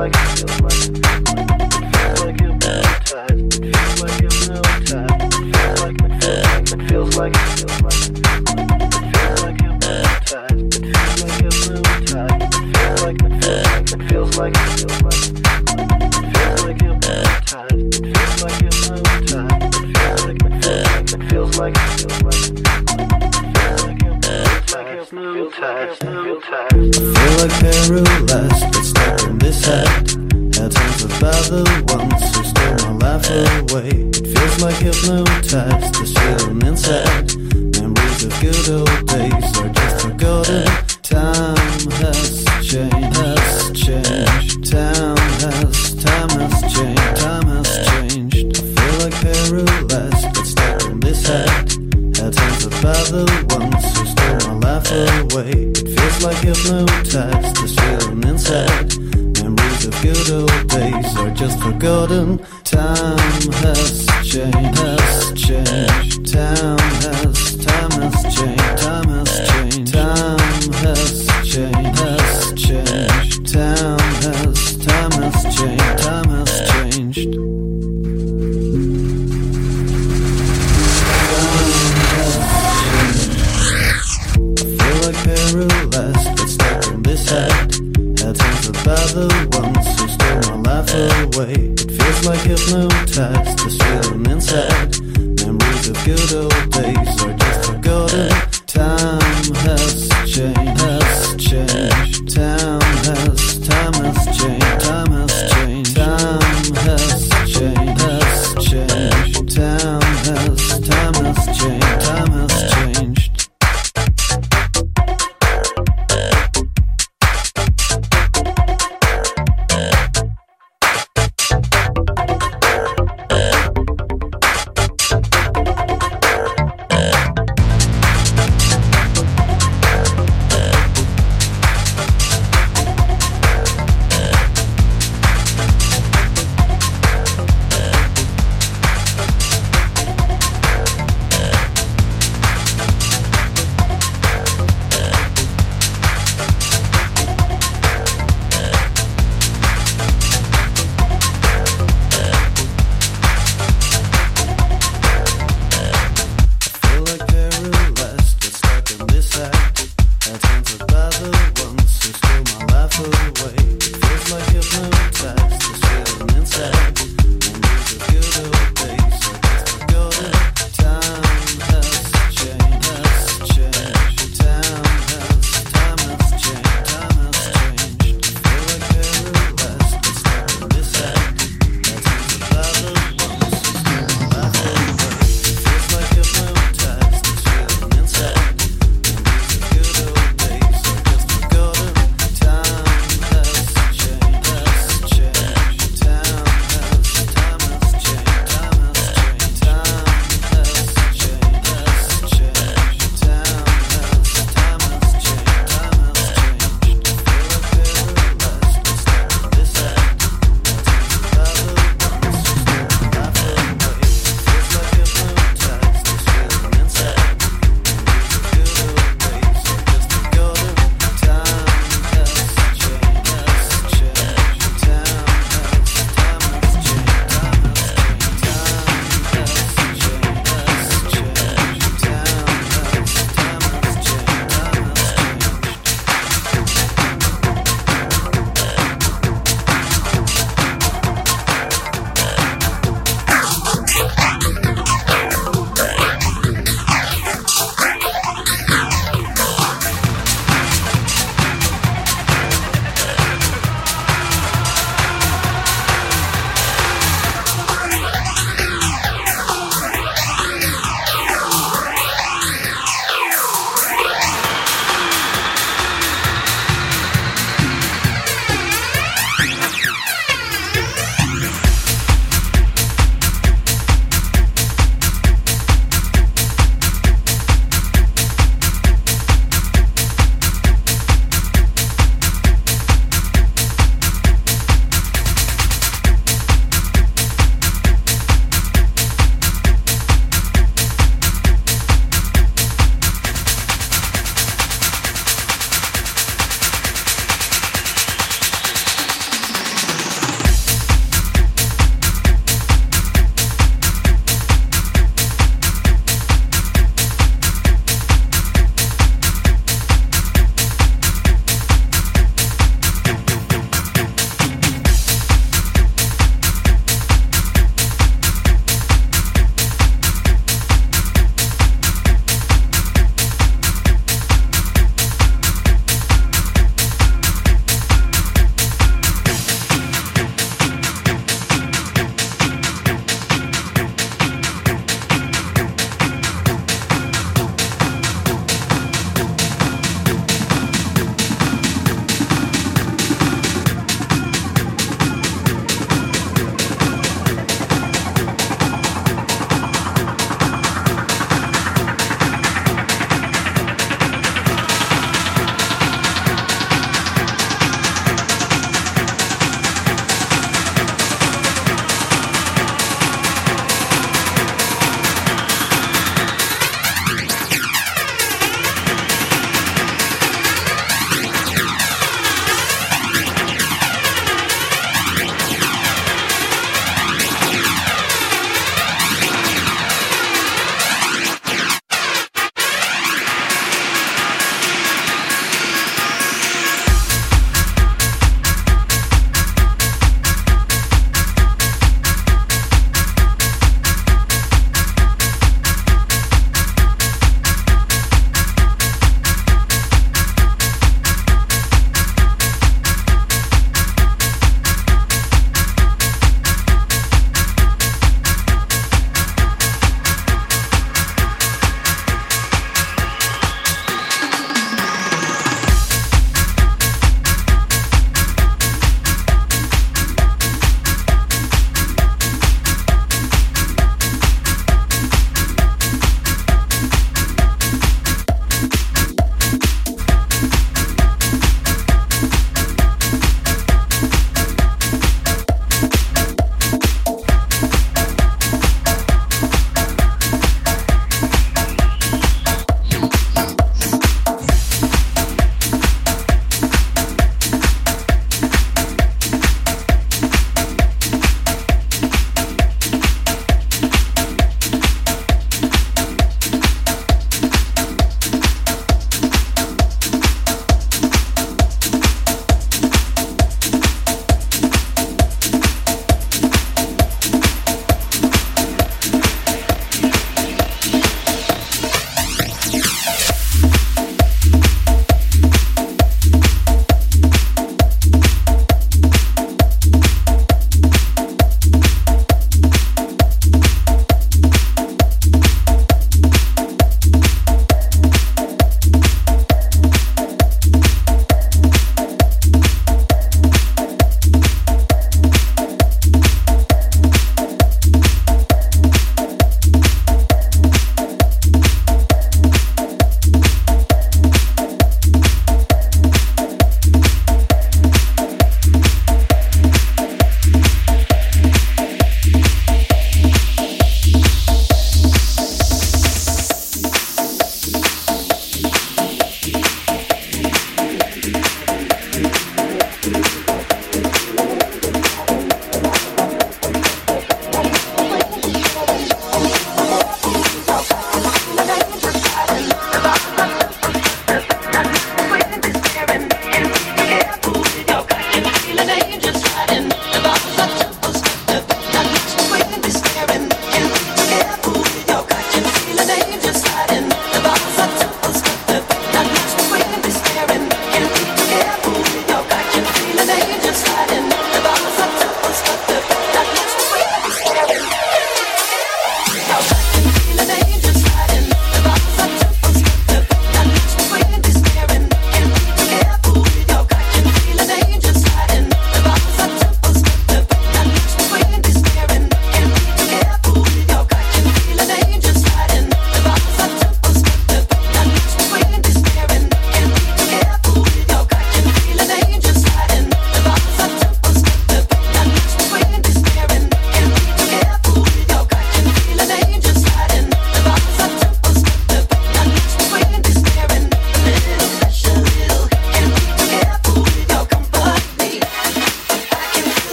like, I feel like.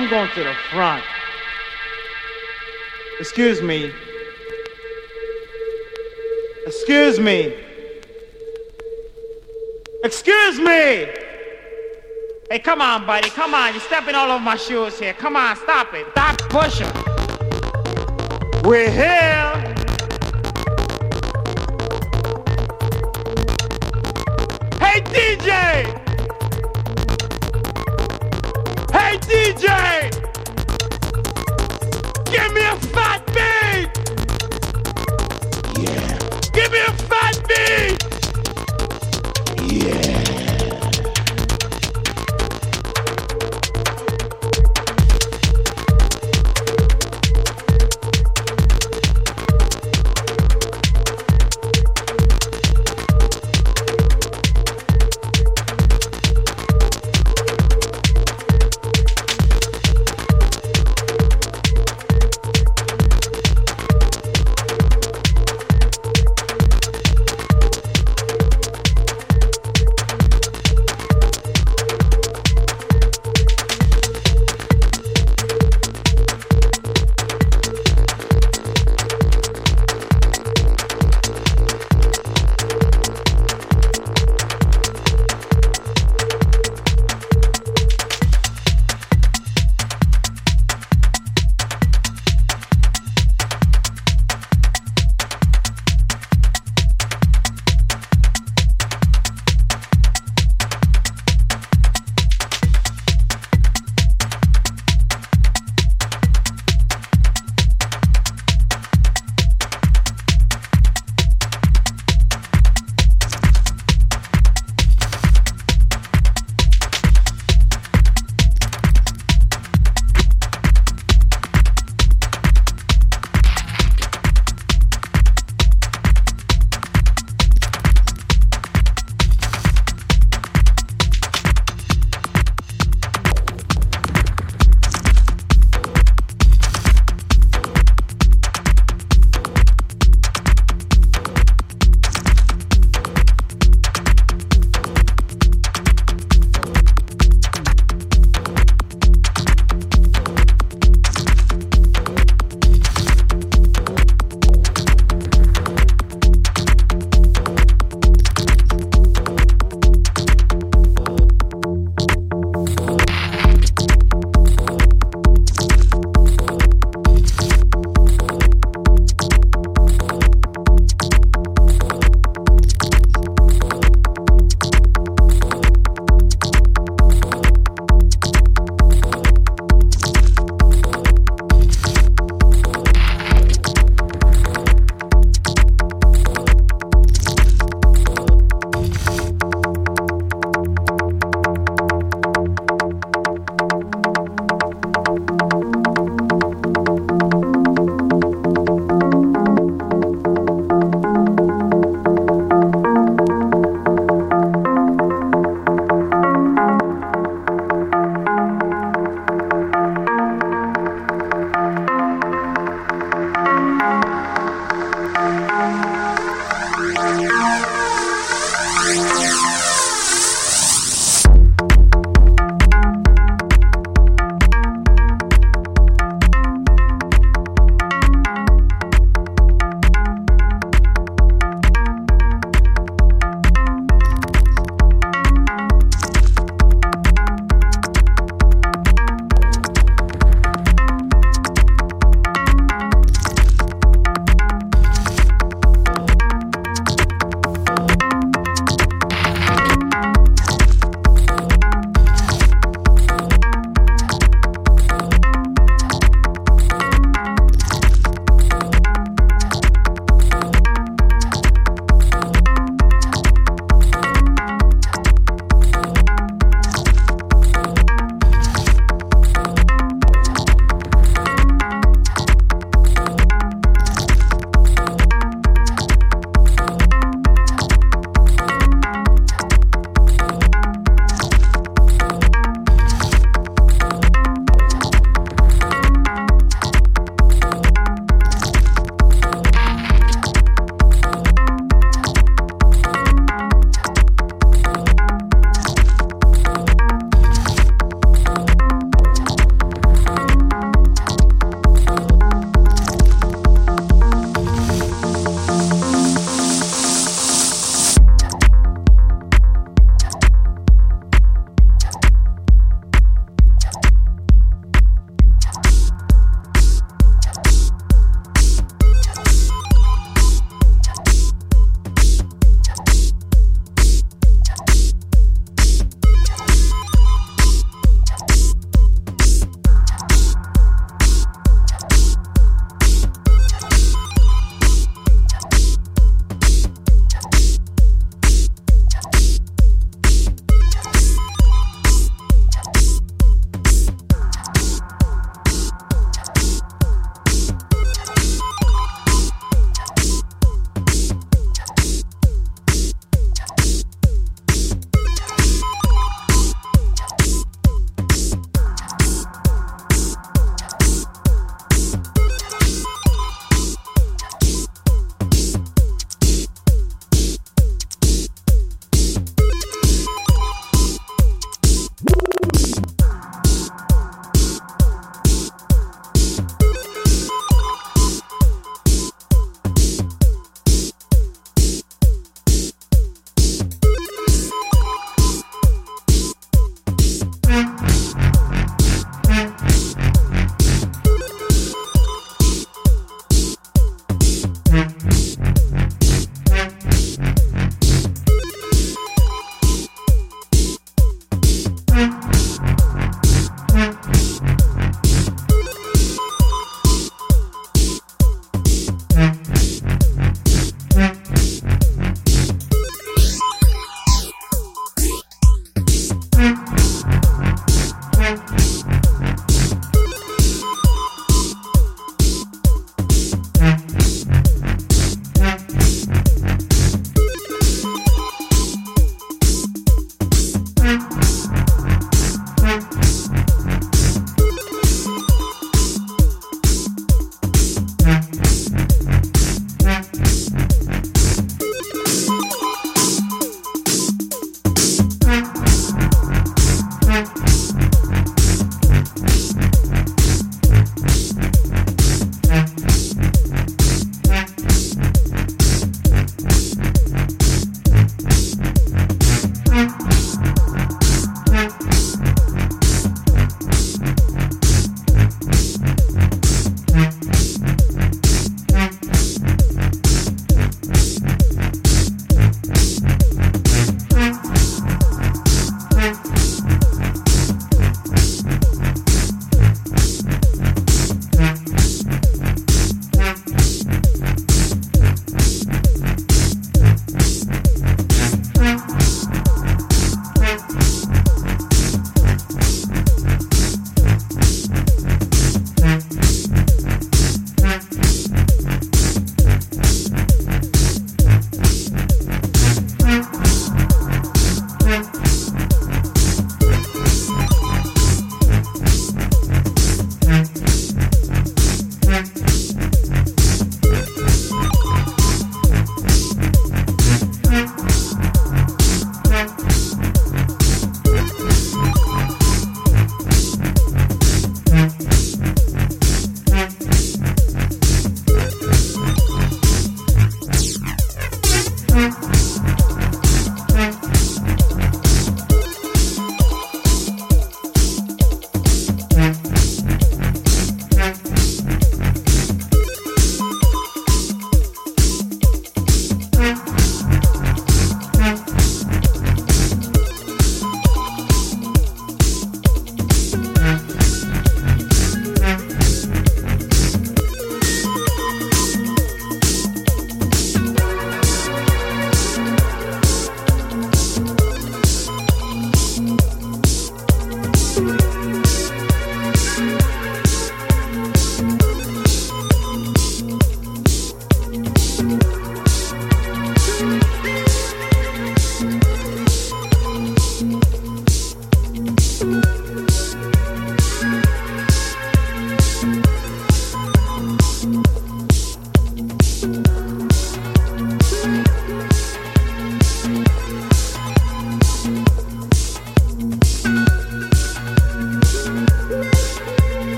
I'm going to the front. Excuse me. Excuse me. Excuse me. Hey, come on, buddy. Come on. You're stepping all over my shoes here. Come on, stop it. Stop pushing. We're here. Hey DJ! DJ! Give me a fat